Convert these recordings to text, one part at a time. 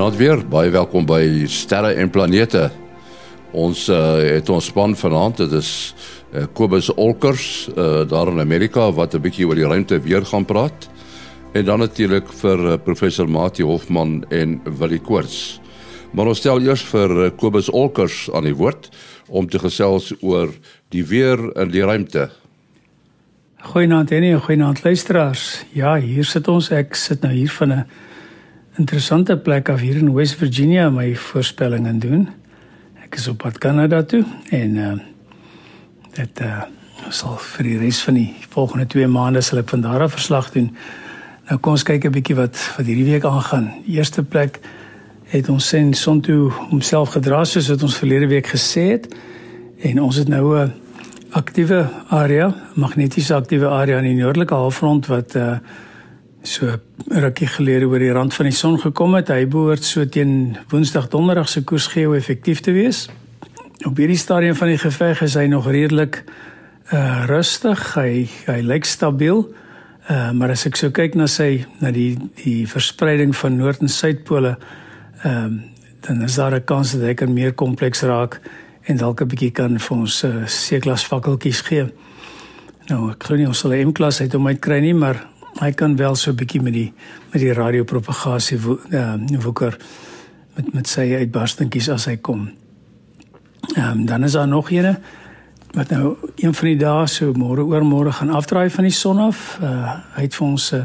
Goeienaand weer. Baie welkom by Sterre en Planete. Ons uh, het ons span vanaand. Dit is uh, Kobus Olkers uh, daar in Amerika wat 'n bietjie oor die ruimte weer gaan praat. En dan natuurlik vir uh, professor Mati Hofman en Willie Koorts. Maar ons stel eers vir uh, Kobus Olkers aan die woord om te gesels oor die weer in die ruimte. Goeienaand en goeienaand luisteraars. Ja, hier sit ons. Ek sit nou hier van 'n interessante plek af hier in West Virginia my voorspellings doen. Ek is op pad Kanada toe en uh dit uh sal vir die res van die volgende 2 maande sal ek van daar af verslag doen. Nou kom ons kyk 'n bietjie wat wat hierdie week aangaan. Eerste plek het ons sien son toe homself gedra soos wat ons verlede week gesê het en ons het nou 'n aktiewe area, magnetiese aktiewe area in die noordelike halfrond wat uh so rukkie gelede oor die rand van die son gekom het. Hy behoort so teen Woensdag Donderdag se koers geo effektief te wees. Op hierdie stadium van die geveg is hy nog redelik uh rustig. Hy hy lyk stabiel. Uh maar as ek so kyk na sy na die die verspreiding van noord en suidpole, ehm uh, dan is daar 'n kans dat hy kan meer kompleks raak en dalk 'n bietjie kan vir ons uh, C-klas fakkeltjies gee. Nou, ek glo nie ons sal 'n M-klas uit hom uitkry nie, maar hy kan wel so 'n bietjie met die met die radiopropagasie wo, uh, woeker met met sy uitbarstingkies as hy kom. Ehm um, dan is daar nog eene wat nou een van die dae so môre oor môre gaan afdraai van die son af. Uh, hy het vir ons 'n uh,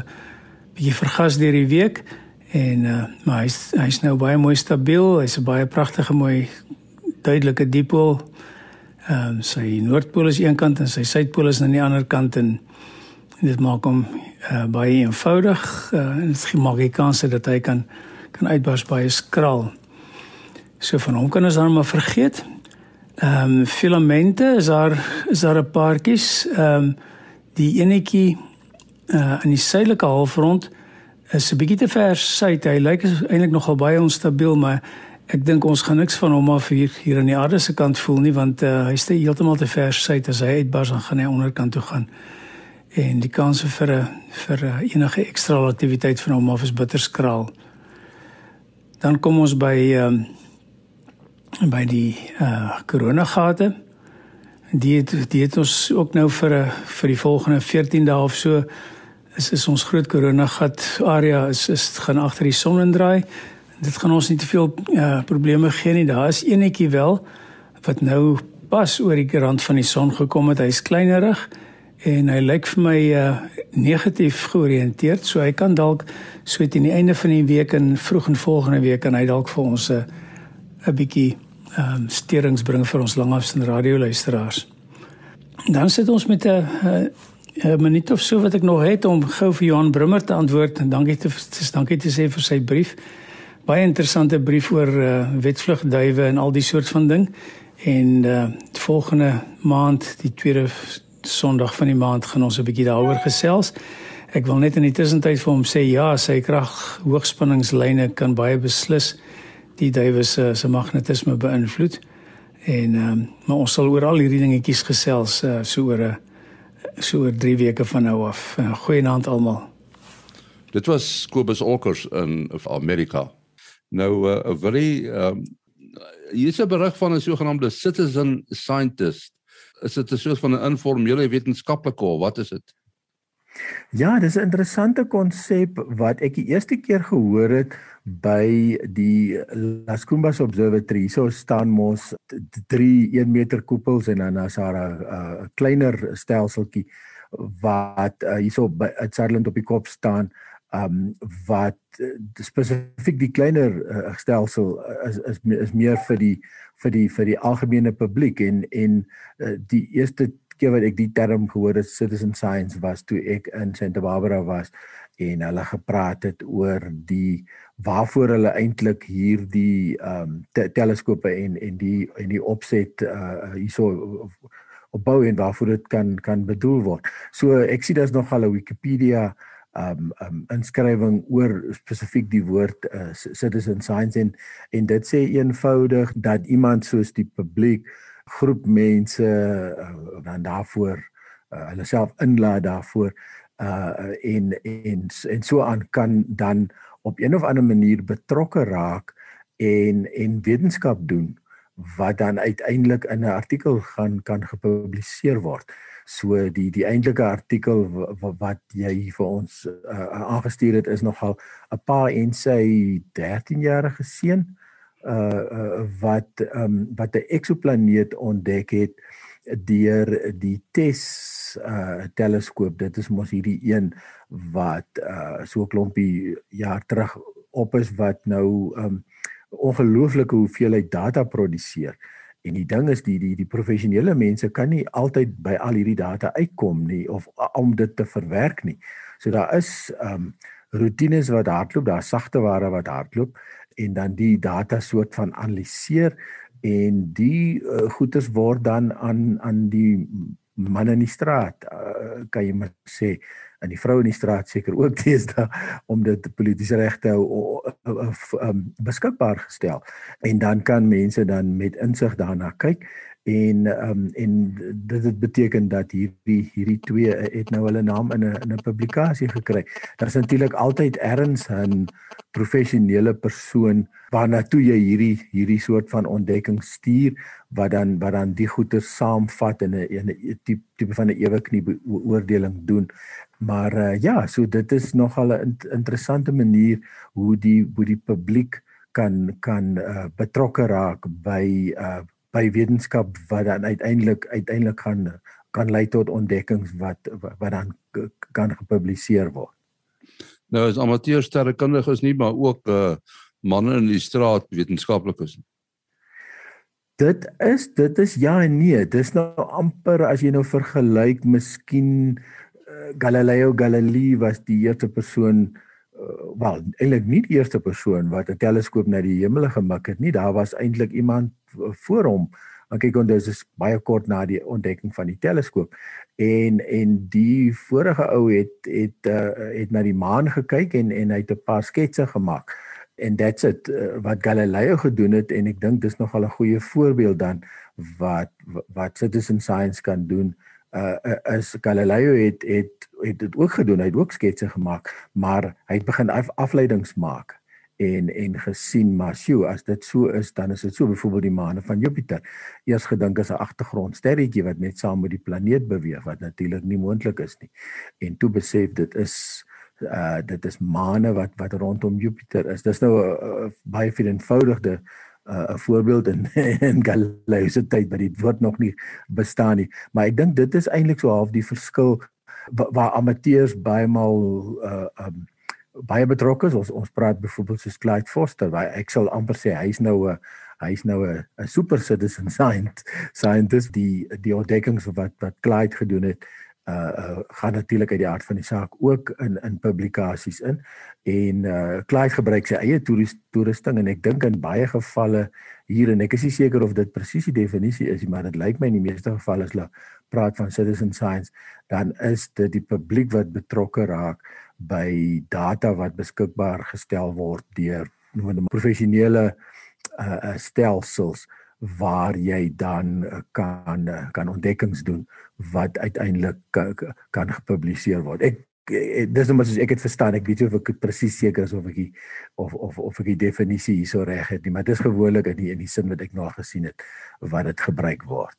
bietjie vergas deur die week en uh, maar hy's hy's nou baie mooi stabiel. Hy's 'n baie pragtige mooi duidelike dipool. Ehm um, sy noordpool is een kant en sy suidpool is aan die ander kant en dit maak hom uh, baie eenvoudig uh, en dit maak die kans dat hy kan kan uitbars baie skraal. So van hom kan ons dan maar vergeet. Ehm um, filamente is daar is daar 'n paartjies. Ehm um, die enetjie uh in die suidelike halfrond is 'n bietjie te ver suid. Hy lyk eintlik nogal baie onstabiel, maar ek dink ons gaan niks van hom af hier hier aan die aarde se kant voel nie want uh, hy steek heeltemal te ver suid as hy uitbars dan gaan hy onderkant toe gaan en die kanse vir 'n vir enige ekstra aktiwiteit van hom af is bitter skraal. Dan kom ons by ehm um, by die uh koronagate. Die het, die het ons ook nou vir 'n vir die volgende 14 dae of so is is ons groot koronagat area is is gaan agter die son indraai. Dit gaan ons nie te veel uh probleme gee nie. Daar is eenetjie wel wat nou pas oor die rand van die son gekom het. Hy's kleinerig en hy lyk vir my uh negatief georiënteerd so hy kan dalk so teen die einde van die week en vroeg in volgende week kan hy dalk vir ons 'n uh, 'n bietjie ehm um, sterings bring vir ons langafstand radioluisteraars. Dan sit ons met 'n 'n minuut of so wat ek nog het om gou vir Johan Brummer te antwoord en dankie te dis dankie te sê vir sy brief. Baie interessante brief oor uh, wetvlugduwe en al die soort van ding. En uh volgende maand die tweede Sondag van die maand gaan ons 'n bietjie daaroor gesels. Ek wil net in die tussentyd vir hom sê ja, sy krag hoogspanningslyne kan baie beslis die duwe se se magnetisme beïnvloed. En ehm um, maar ons sal oor al hierdie dingetjies gesels uh, so oor 'n so oor 3 weke van nou af. Uh, Goeienaand almal. Dit was Kobus Olkers in Amerika. Nou uh, wil hy ehm um, hier is 'n berig van 'n sogenaamde citizen scientist is dit 'n soort van 'n informele wetenskaplike of wat is dit? Ja, dis 'n interessante konsep wat ek die eerste keer gehoor het by die Las Cumbas Observatory. So staan mos 3 1 meter koepels en dan is daar 'n kleiner stelseltjie wat uh, hierso by Sutherland op die kop staan um wat uh, spesifiek die kleiner uh, stelsel is, is is meer vir die vir die vir die algemene publiek en en uh, die eerste keer wat ek die term gehoor het citizen science was toe ek in Santa Barbara was en hulle gepraat het oor die waarvoor hulle eintlik hierdie ehm um, te teleskope en en die en die opset uh hierso opbou en waarvoor dit kan kan bedoel word. So ek sien daar's nog al 'n Wikipedia um um inskrywing oor spesifiek die woord uh, citizen science en en dit sê eenvoudig dat iemand soos die publiek groep mense uh, dan daarvoor uh, hulle self inlaat daarvoor uh en en en so aan kan dan op een of ander manier betrokke raak en en wetenskap doen wat dan uiteindelik in 'n artikel gaan kan gepubliseer word. So die die eintlike artikel wat jy vir ons uh, aangestuur het is nogal 'n pa en sy 13-jarige seun uh, uh wat um wat 'n eksoplaneet ontdek het deur die TESS uh teleskoop. Dit is mos hierdie een wat uh so 'n klompie jaar terug op is wat nou um ongelooflike hoeveelheid data produseer. En die ding is die die die professionele mense kan nie altyd by al hierdie data uitkom nie of om dit te verwerk nie. So daar is um rotines wat hardloop, daar sagte ware wat hardloop en dan die data soort van analiseer en die uh, goeders word dan aan aan die man in die straat uh, kan jy maar sê en die vroue in die straat seker ook teenoor om dit politieke regte um, beskikbaar gestel en dan kan mense dan met insig daarna kyk en um, en dit dit beteken dat hierdie hierdie twee het nou hulle naam in 'n in 'n publikasie gekry. Daar is natuurlik altyd erns 'n professionele persoon waarna toe jy hierdie hierdie soort van ontdekking stuur wat dan wat dan die goeie saamvat in 'n 'n tipe tipe van 'n ewe knie beoordeling doen. Maar uh, ja, so dit is nogal 'n interessante manier hoe die hoe die publiek kan kan uh, betrokke raak by uh, by wetenskap wat dan uiteindelik uiteindelik gaan kan lei tot ontdekkings wat wat dan kan gepubliseer word. Nou as amateur sterrekundiges nie, maar ook uh manne in die straat wetenskaplikes. Dit is dit is ja en nee, dis nou amper as jy nou vergelyk miskien uh, Galileo Galilei was die eerste persoon uh, wel eintlik nie die eerste persoon wat 'n teleskoop na die hemel gemik het nie. Daar was eintlik iemand voor hom. Maar kyk onthou dis baie kort na die ontdekking van die teleskoop. En en die vorige ou het het uh, het na die maan gekyk en en hy het 'n paar sketse gemaak. En that's it uh, wat Galileo gedoen het en ek dink dis nogal 'n goeie voorbeeld dan wat wat citizen science kan doen. Uh as Galileo het het het dit ook gedoen. Hy het ook sketse gemaak, maar hy het begin af, afleidings maak en en gesien maar sjoe as dit so is dan is dit so byvoorbeeld die maane van Jupiter. Eers gedink as 'n agtergrondsterretjie wat net saam met die planeet beweeg wat natuurlik nie moontlik is nie. En toe besef dit is uh dit is maane wat wat rondom Jupiter is. Dis nou 'n uh, uh, baie veel eenvoudigde 'n uh, voorbeeld in in Galileo se tyd wat die woord nog nie bestaan nie. Maar ek dink dit is eintlik so half die verskil waar amateurs baie maal uh um baie betrokke is. Ons ons praat byvoorbeeld so Clyde Foster, waar ek sal amper sê hy's nou 'n hy's nou 'n 'n super citizen scientist, scientist die die ontdekkings wat wat Clyde gedoen het, uh, uh gaan natuurlik uit die aard van die saak ook in in publikasies in. En uh Clyde gebruik sy eie toerist, toerusting en ek dink in baie gevalle hier en ek is nie seker of dit presies die definisie is maar dit lyk my in die meeste gevalle is hulle praat van citizen science, dan is dit die publiek wat betrokke raak by data wat beskikbaar gestel word deur noem professionele uh, stelsels waar jy dan uh, kan uh, kan ontdekkings doen wat uiteindelik kan, gepubliseer word. Ek dis net soos ek het verstaan, ek weet nie of ek presies seker is of ek die, of of of ek die definisie hierso reg het nie, maar dit is gewoonlik in die, in die sin wat ek nou gesien het wat dit gebruik word.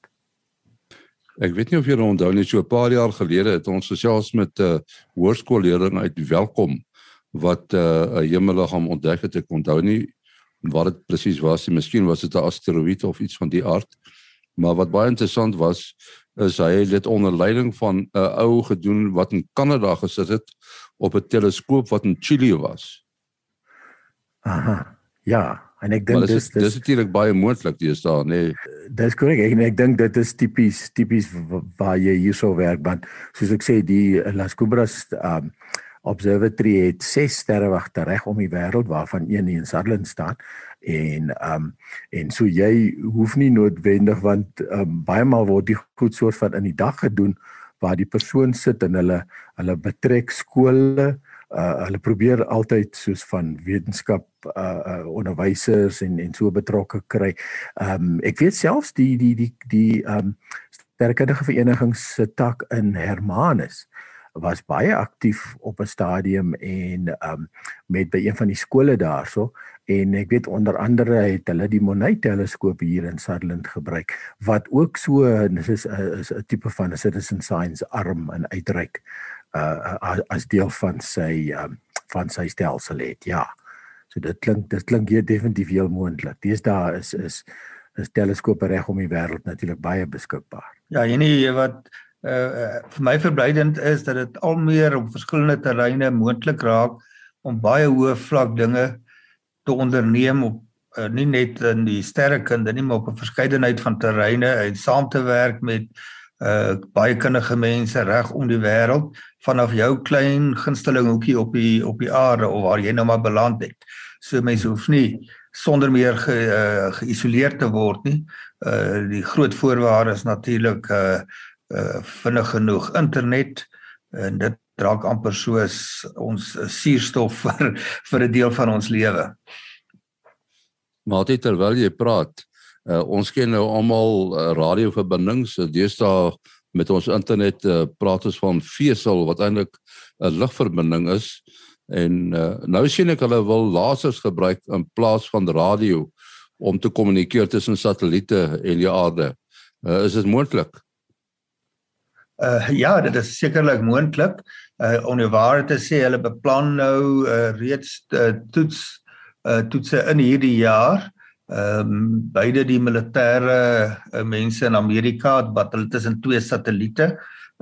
Ek weet nie of julle onthou nie so 'n paar jaar gelede het ons gesels met 'n uh, hoërskoolleerling uit Welkom wat 'n uh, hemelliggaam ontdek het. Ek onthou nie wat dit presies was nie. Miskien was dit 'n asteroïde of iets van die aard. Maar wat baie interessant was is hy het dit onder leiding van 'n uh, ou gedoen wat in Kanada gesit het op 'n teleskoop wat in Chili was. Aha. Ja, En ek dink dis dis natuurlik baie moontlik dis daar nê. Nee. Dis korrek. Ek ek dink dit is tipies tipies waar jy hierso werk want soos ek sê die Las Cumbres um observatory het ses sterrewagte reg om die wêreld waarvan een in Sutherland staan en um en so jy hoef nie noodwendig want um baie maal word die goed soort van in die dag gedoen waar die persoon sit en hulle hulle betrek skole uh hulle probeer altyd soos van wetenskap uh, uh onderwysers en en so betrokke kry. Um ek weet selfs die die die die um sterkundige vereniging se tak in Hermanus was baie aktief op 'n stadium en um met by een van die skole daarso en ek weet onder andere het hulle die Monet teleskoop hier in Sutherland gebruik wat ook so dis is 'n tipe van 'n citizen science arm en uitreik uh as deel van sy um van sy stelsel het ja. So dit klink dit klink hier definitief heel moontlik daar is is is teleskope reg om die wêreld natuurlik baie beskikbaar. Ja enige wat uh vir my verblydend is dat dit al meer op verskillende terreine moontlik raak om baie hoë vlak dinge te onderneem op uh, nie net in die sterrekunde nie maar op 'n verskeidenheid van terreine en saam te werk met uh baie kundige mense reg om die wêreld vanaf jou klein gunsteling hoekie op die op die aarde of waar jy nou maar beland het. So mense hoef nie sonder meer ge, uh, geïsoleer te word nie. Uh die groot voorwaarde is natuurlik uh uh vinnig genoeg internet en dit draak amper soos ons suurstof vir vir 'n deel van ons lewe. Maar dit terwyl jy praat, uh, ons ken nou almal uh, radioverbindings, so deesdae met ons internet uh, praat ons van vesel wat eintlik 'n ligverbinding is en uh, nou sien ek hulle wil lasers gebruik in plaas van radio om te kommunikeer tussen satelliete en die aarde. Uh, is dit moontlik? Uh ja, dit is sekerlik moontlik. Uh om die waarheid te sê, hulle beplan nou uh reeds uh, toets uh toetse in hierdie jaar. Ehm um, beide die militêre uh, mense in Amerika wat hulle tussen twee satelliete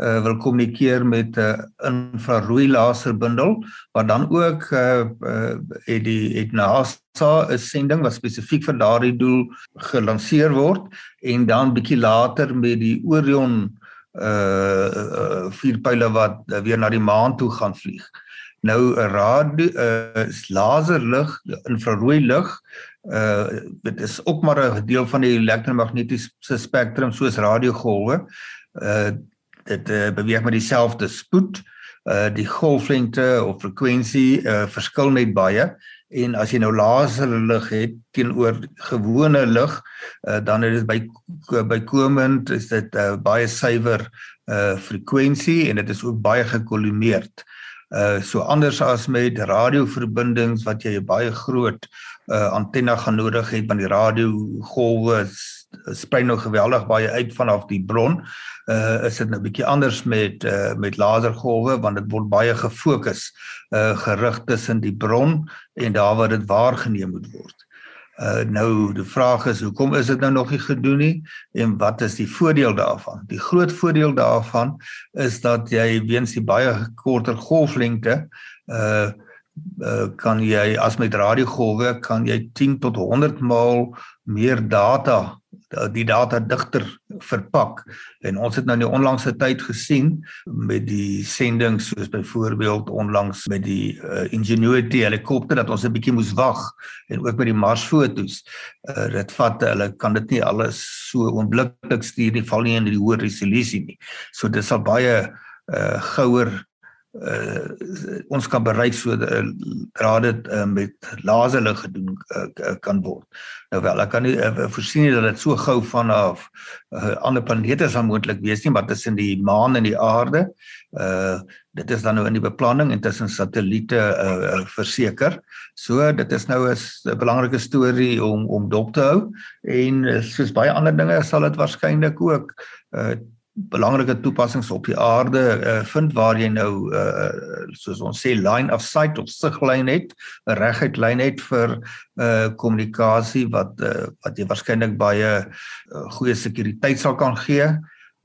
uh wil kommunikeer met 'n uh, infrarooi laserbundel wat dan ook uh, uh het die het NASA 'n sending wat spesifiek vir daardie doel gelanseer word en dan bietjie later met die Orion uh uh vier pile wat uh, weer na die maan toe gaan vlieg. Nou 'n radio uh laserlig, infrarooi lig, uh dit is ook maar 'n deel van die elektromagnetiese spektrum soos radiogolwe. Uh dit uh, beweeg met dieselfde spoed. Uh die golflengte of frekwensie uh verskil net baie en as jy nou laserlig het teenoor gewone lig uh, dan is dit by bykomend is dit 'n uh, baie suiwer uh frekwensie en dit is ook baie gekolimeerd. Uh so anders as met radioverbindings wat jy 'n baie groot uh antenna gaan nodig hê want die radiogolwe sprei nou geweldig baie uit vanaf die bron. Uh is dit nou 'n bietjie anders met uh met lasergolwe want dit word baie gefokus uh gerig tussen die bron en daar waar dit waargeneem moet word. Uh nou die vraag is hoekom is dit nou nog nie gedoen nie en wat is die voordeel daarvan? Die groot voordeel daarvan is dat jy weens die baie korter golflengte uh uh kan jy as met radiogolwe kan jy 10 tot 100 maal meer data die data digter verpak. En ons het nou in die onlangse tyd gesien met die sending soos byvoorbeeld onlangs met die uh, Ingenuity helikopter dat ons 'n bietjie moes wag en ook met die Mars fotos uh, dit vat hulle kan dit nie alles so onmiddellik stuur nie val nie in die hoë resolusie nie. So dit sal baie uh, gouer uh, ons kan bereik so dra dit uh, met laserlig gedoen uh, kan word. Nou wel, ek kan nie uh, voorsien dat dit so gou vanaf uh, ander planete sal moontlik wees nie, maar tussen die maan en die aarde, uh dit is dan nou in die beplanning en tussen satelliete uh, verseker. So dit is nou 'n belangrike storie om om dop te hou en uh, soos baie ander dinge sal dit waarskynlik ook uh belangrike toepassings op die aarde uh, vind waar jy nou uh, soos ons sê line of sight of siglyn het 'n reguit lyn het vir uh kommunikasie wat uh, wat jy waarskynlik baie uh, goeie sekuriteit sal kan gee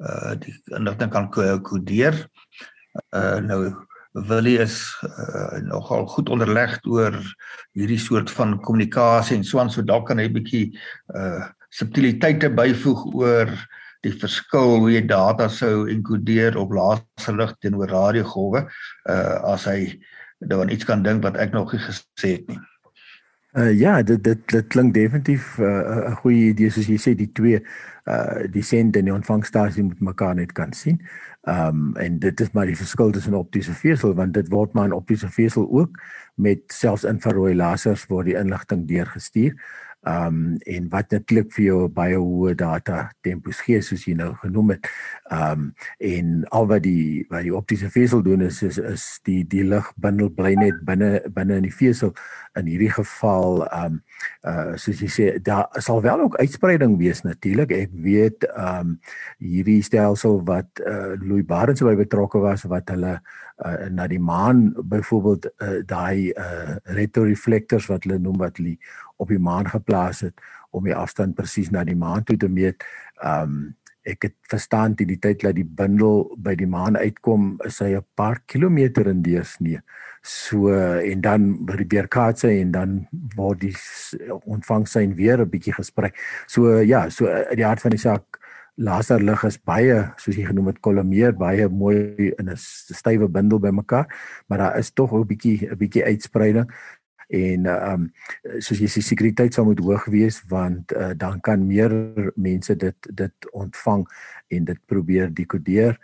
uh die inligting kan kodeer. Uh nou Willie is uh, nogal goed onderleg oor hierdie soort van kommunikasie en so aan so dalk kan hy 'n bietjie uh subtiliteite byvoeg oor uh die verskil hoe jy data sou enkodeer op laserlig teenoor radiogolwe uh as hy daaraan iets kan dink wat ek nog nie gesê het nie. Uh ja, dit dit dit klink definitief uh, 'n uh, goeie idee soos jy sê die twee uh die send en die ontvangstasie moet mekaar net kan sien. Um en dit is maar die verskil tussen optiese vesel want dit word maar in optiese vesel ook met selfs infrarooi lasers word die inligting deurgestuur. Ehm um, en wat natuurlik vir jou baie hoë data tempos gee soos jy nou genoem het. Ehm um, en al wat die wat die optiese vesel doen is is, is die die ligbundel bly net binne binne in die vesel. In hierdie geval ehm um, uh soos jy sê daar sal wel ook uitspreiding wees natuurlik. Ek weet ehm um, hierdie stelsel wat uh Louis Barents by betrokke was wat hulle uh, na die maan byvoorbeeld uh, daai uh, retroreflectors wat hulle noem wat hulle op die maan geplaas het om die afstand presies na die maan toe te meet. Um ek het verstaan die, die tyd dat die bundel by die maan uitkom is hy 'n paar kilometer in deursnee. So en dan by die weerkaatse en dan word die ontvangssyn weer 'n bietjie gesprei. So ja, so die aard van die saak laserlig is baie soos jy genoem het kolomeer baie mooi in 'n stywe bundel bymekaar maar daar is tog 'n bietjie 'n bietjie uitspreiding en ehm um, soos jy sê sekuriteit sal moet hoog wees want uh, dan kan meer mense dit dit ontvang en dit probeer dekodeer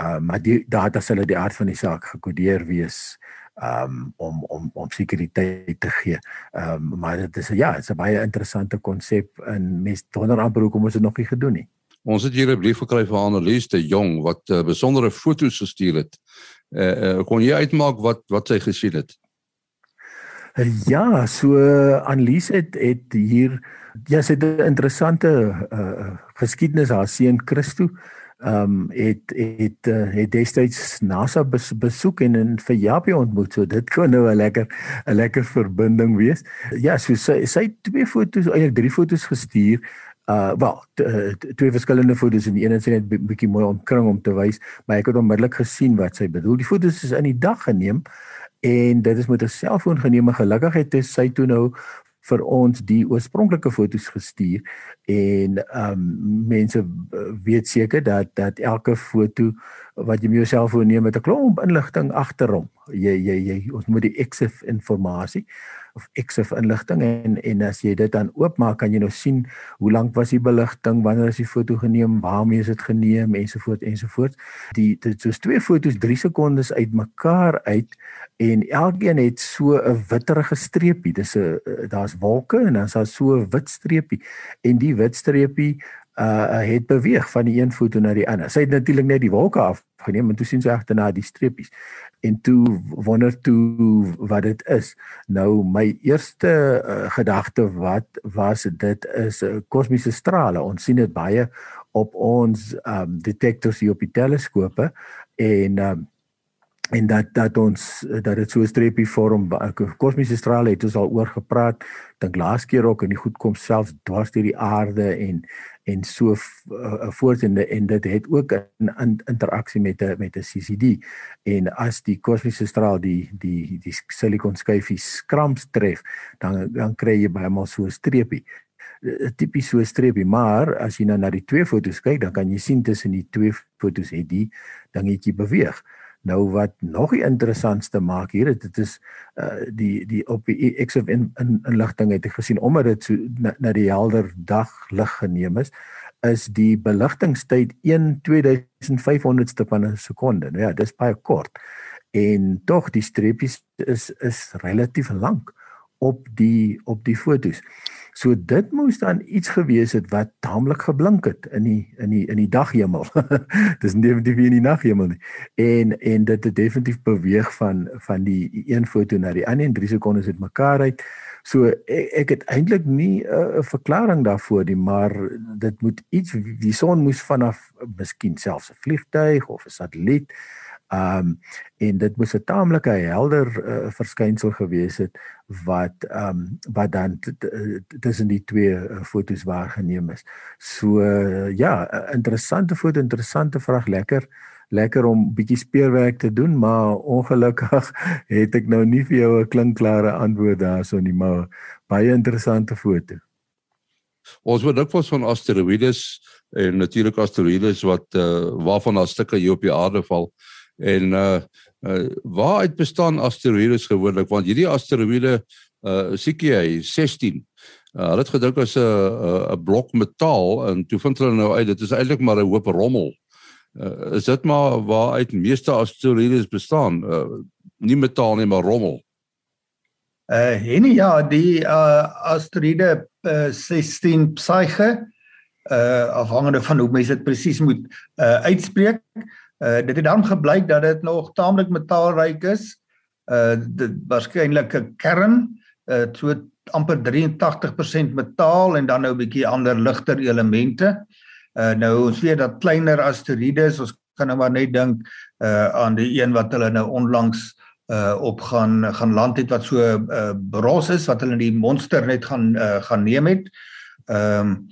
uh, maar die data sal uit die aard van die saak gekodeer wees um, om om om sekuriteit te gee. Ehm um, maar dit is ja, dit is 'n baie interessante konsep en mense wonder amper hoekom ons dit nog nie gedoen het nie. Ons het hier 'n brief gekry van Annelies de Jong wat uh, besondere foto's gestuur het. Eh uh, uh, kon jy uitmaak wat wat sy gesien het? Ja, so Annelies het het hier ja, sy het 'n interessante uh, geskiedenis haar seun Christo ehm um, het het uh, het destyds NASA bes, besoek en in vir Japie ontmoet. So dit kon nou 'n lekker 'n lekker verbinding wees. Ja, so sy sy twee foto's, eintlik drie foto's gestuur uh wel twee verskillende fotos en die een is net 'n bietjie mooi omkring om te wys, maar ek het onmiddellik gesien wat sy bedoel. Die fotos is in die dag geneem en dit is met 'n selfoon geneem. Gelukkig het sy toe nou vir ons die oorspronklike fotos gestuur en ehm um, mense uh, weet seker dat dat elke foto wat jy met jou selfoon neem met 'n klomp inligting agter hom. Jy jy jy ons moet die EXIF inligting of EXIF inligting en en as jy dit dan oopmaak kan jy nou sien hoe lank was die beligting, wanneer is die foto geneem, waarmee is dit geneem ensovoorts ensovoorts. Die dit soos twee fotos 3 sekondes uitmekaar uit en elkeen het so 'n witterige streepie. Dis 'n daar's wolke en dan is daar so 'n wit streepie en die wit streepie uh het beweeg van die een foto na die ander. Sy het natuurlik net die wolke afgeneem en toe sien sy agterna die streepies en toe wonder toe wat dit is. Nou my eerste uh, gedagte wat was dit is 'n uh, kosmiese strale. Ons sien dit baie op ons um detektors hier op die teleskope en um en dat dat ons dat dit so 'n streepie vorm kosmiese strale het ons al oor gepraat. Dink laas keer ook en die goed kom selfs dwars deur die aarde en en so uh, voort en en dit het ook 'n in, interaksie met 'n met 'n CCD en as die kosmiese straal die die die silikon skyfie skramps tref dan dan kry jy bymal so 'n streepie. 'n tipies so 'n streepie maar as jy nou na die twee foto's kyk dan kan jy sien tussen die twee foto's het die dingetjie beweeg Nou wat nog interessantste maak hier, dit is uh die die op die XF in inligting het ek gesien omdat dit so na, na die helder dag lig geneem is, is die beligtingstyd 1 2500ste van 'n sekonde. Nou ja, dis baie kort. En tog die streepies is is relatief lank op die op die fotos. So dit moes dan iets gewees het wat taamlik geblink het in die in die in die daghemel. Dis definitief nie in die naghemel nie. En en dit het definitief beweeg van van die een foto na die ander en 3 sekondes het mekaar uit. So ek, ek het eintlik nie 'n uh, verklaring daarvoor nie, maar dit moet iets die son moes vanaf miskien selfs 'n vliegtuig of 'n satelliet Ehm um, en dit moes 'n taamlike helder uh, verskynsel gewees het wat ehm um, wat dan tussen die twee uh, fotos waargeneem is. So uh, ja, interessante foto, interessante vraag, lekker lekker om bietjie speurwerk te doen, maar ongelukkig het ek nou nie vir jou 'n klinkklare antwoord daarso nie, maar baie interessante foto. Ons word ook van asteroïdes en natuurlik asteroïdes wat uh, waarvan daar stukke hier op die aarde val. En uh, uh waaruit bestaan asteroïdes gewoonlik? Want hierdie asteroïde uh siekie hy 16. Uh, hulle het gedink as 'n 'n blok metaal en toe vind hulle nou uit dit is eintlik maar 'n hoop rommel. Uh, is dit maar waaruit meeste asteroïdes bestaan? Uh nie metaal nie, maar rommel. Uh en ja, die uh asteroïde uh, 16 Psyche uh afhangende van hoe mense dit presies moet uh uitspreek. Uh dit het dan gebleik dat dit nog taamlik metaalryk is. Uh dit waarskynlik 'n kern uh so amper 83% metaal en dan nou 'n bietjie ander ligter elemente. Uh nou ons weet dat kleiner asteroïdes, ons kan nou maar net dink uh aan die een wat hulle nou onlangs uh op gaan gaan land het wat so uh bros is wat hulle die monster net gaan uh gaan neem het. Ehm um,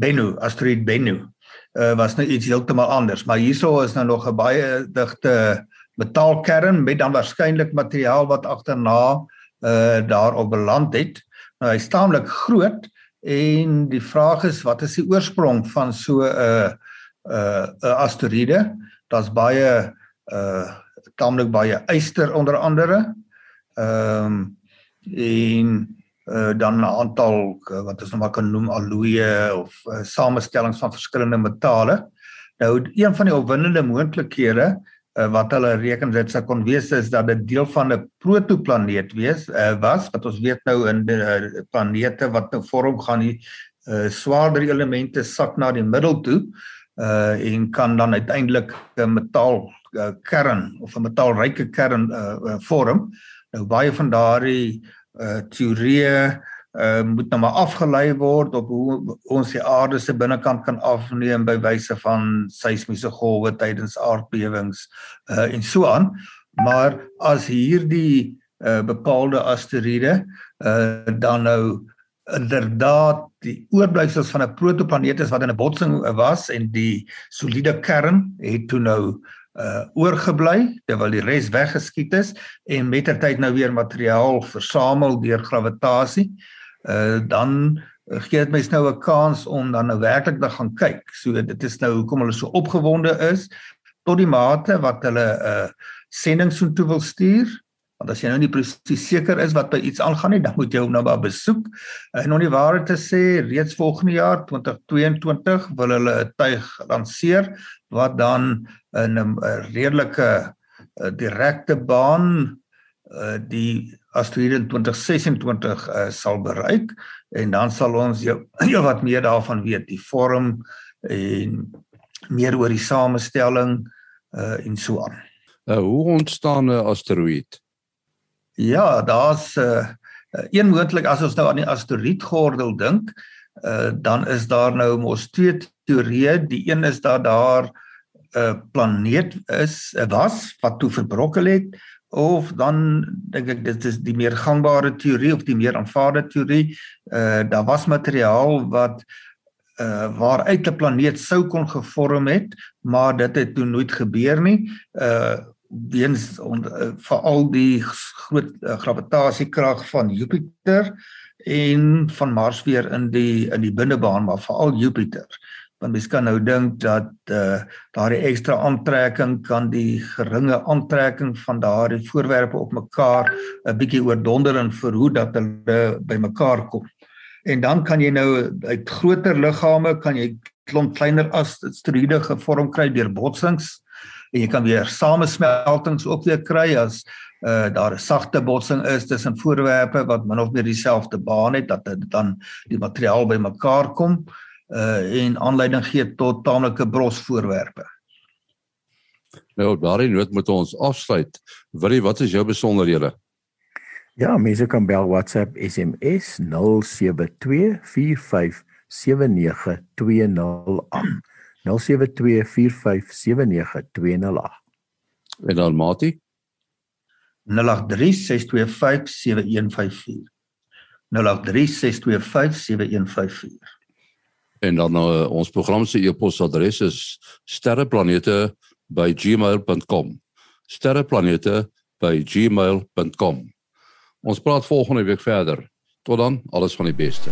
Bennu, asteroïde Bennu. Uh was nou iets heeltemal anders, maar hierso is nou nog 'n baie digte metaalkern met dan waarskynlik materiaal wat agterna uh daarop beland het. Nou hy staamlik groot en die vraag is wat is die oorsprong van so 'n uh, 'n uh, 'n asteroïde? Daar's baie uh taamlik baie yster onder andere. Ehm um, en uh, dan 'n aantal uh, wat ons nou maar kan noem alloye of uh, samestellings van verskillende metale. Nou een van die opwindende moontlikhede uh, wat hulle reken dit sou kon wees is dat dit deel van 'n protoplaneet wees uh, was wat ons weet nou in die uh, planete wat nou vorm gaan die uh, swaarder elemente sak na die middel toe uh en kan dan uiteindelik 'n metaal uh, kern of 'n metaalryke kern uh, uh, vorm. Nou baie van daardie uh teorieë uh moet nou maar afgelei word op hoe ons die aarde se binnekant kan afneem by wyse van seismiese golwe tydens aardbewings uh en so aan. Maar as hierdie uh bepaalde asteroïde uh dan nou inderdaad die oorblyfsels van 'n protoplaneet is wat in 'n botsing was en die soliede kern het toe nou uh oorgebly terwyl die res weggeskiet is en mettertyd nou weer materiaal versamel deur gravitasie uh dan gee dit mens nou 'n kans om dan nou werklik te gaan kyk. So dit is nou hoekom hulle so opgewonde is tot die mate wat hulle uh, sending so toe wil stuur. Want as jy nou nie presies seker is wat by iets aangaan nie, dan moet jy hom nou maar besoek. En om die waarheid te sê, reeds volgende jaar 2022 wil hulle 'n tuig lanseer wat dan in 'n redelike eh, direkte baan uh, die asteroïde in 2026 uh, sal bereik en dan sal ons jou, jou wat meer daarvan weet die vorm en meer oor die samestelling uh, en so aan. Uh, hoe ontstaan 'n asteroïde? Ja, daar's uh, een moontlik as ons nou aan die asteroïdgordel dink, uh, dan is daar nou mos twee teorieë. Die een is dat daar 'n planeet is was wat toe verbrokkel het of dan dink ek dit is die meer gangbare teorie of die meer aanvaarde teorie uh daar was materiaal wat uh waaruit 'n planeet sou kon gevorm het maar dit het toe nooit gebeur nie uh weens uh, veral die groot uh, gravitasiekrag van Jupiter en van Mars weer in die in die binnebaan maar veral Jupiter want mens kan nou dink dat uh daardie ekstra aantrekking kan die geringe aantrekking van daardie voorwerpe op mekaar 'n bietjie oordonder en verhoed dat hulle by mekaar kom. En dan kan jy nou uit groter liggame kan jy klomp kleiner asteroïde gevorm kry deur botsings en jy kan weer samesmeltings ook weer kry as uh daar 'n sagte botsing is tussen voorwerpe wat min of meer dieselfde baan het dat dit dan die materiaal by mekaar kom uh en aanleiding gee tot taamlike brosvoorwerpe. Nou daardie noot moet ons afsluit. Willie, wat is jou besonderhede? Ja, mense kan bel WhatsApp SMS 0724579208. 0724579208. En dan Mati 0836257154. 0836257154. En dan uh, ons program se e-posadres is sterreplanete@gmail.com. sterreplanete@gmail.com. Ons praat volgende week verder. Tot dan, alles van die beste.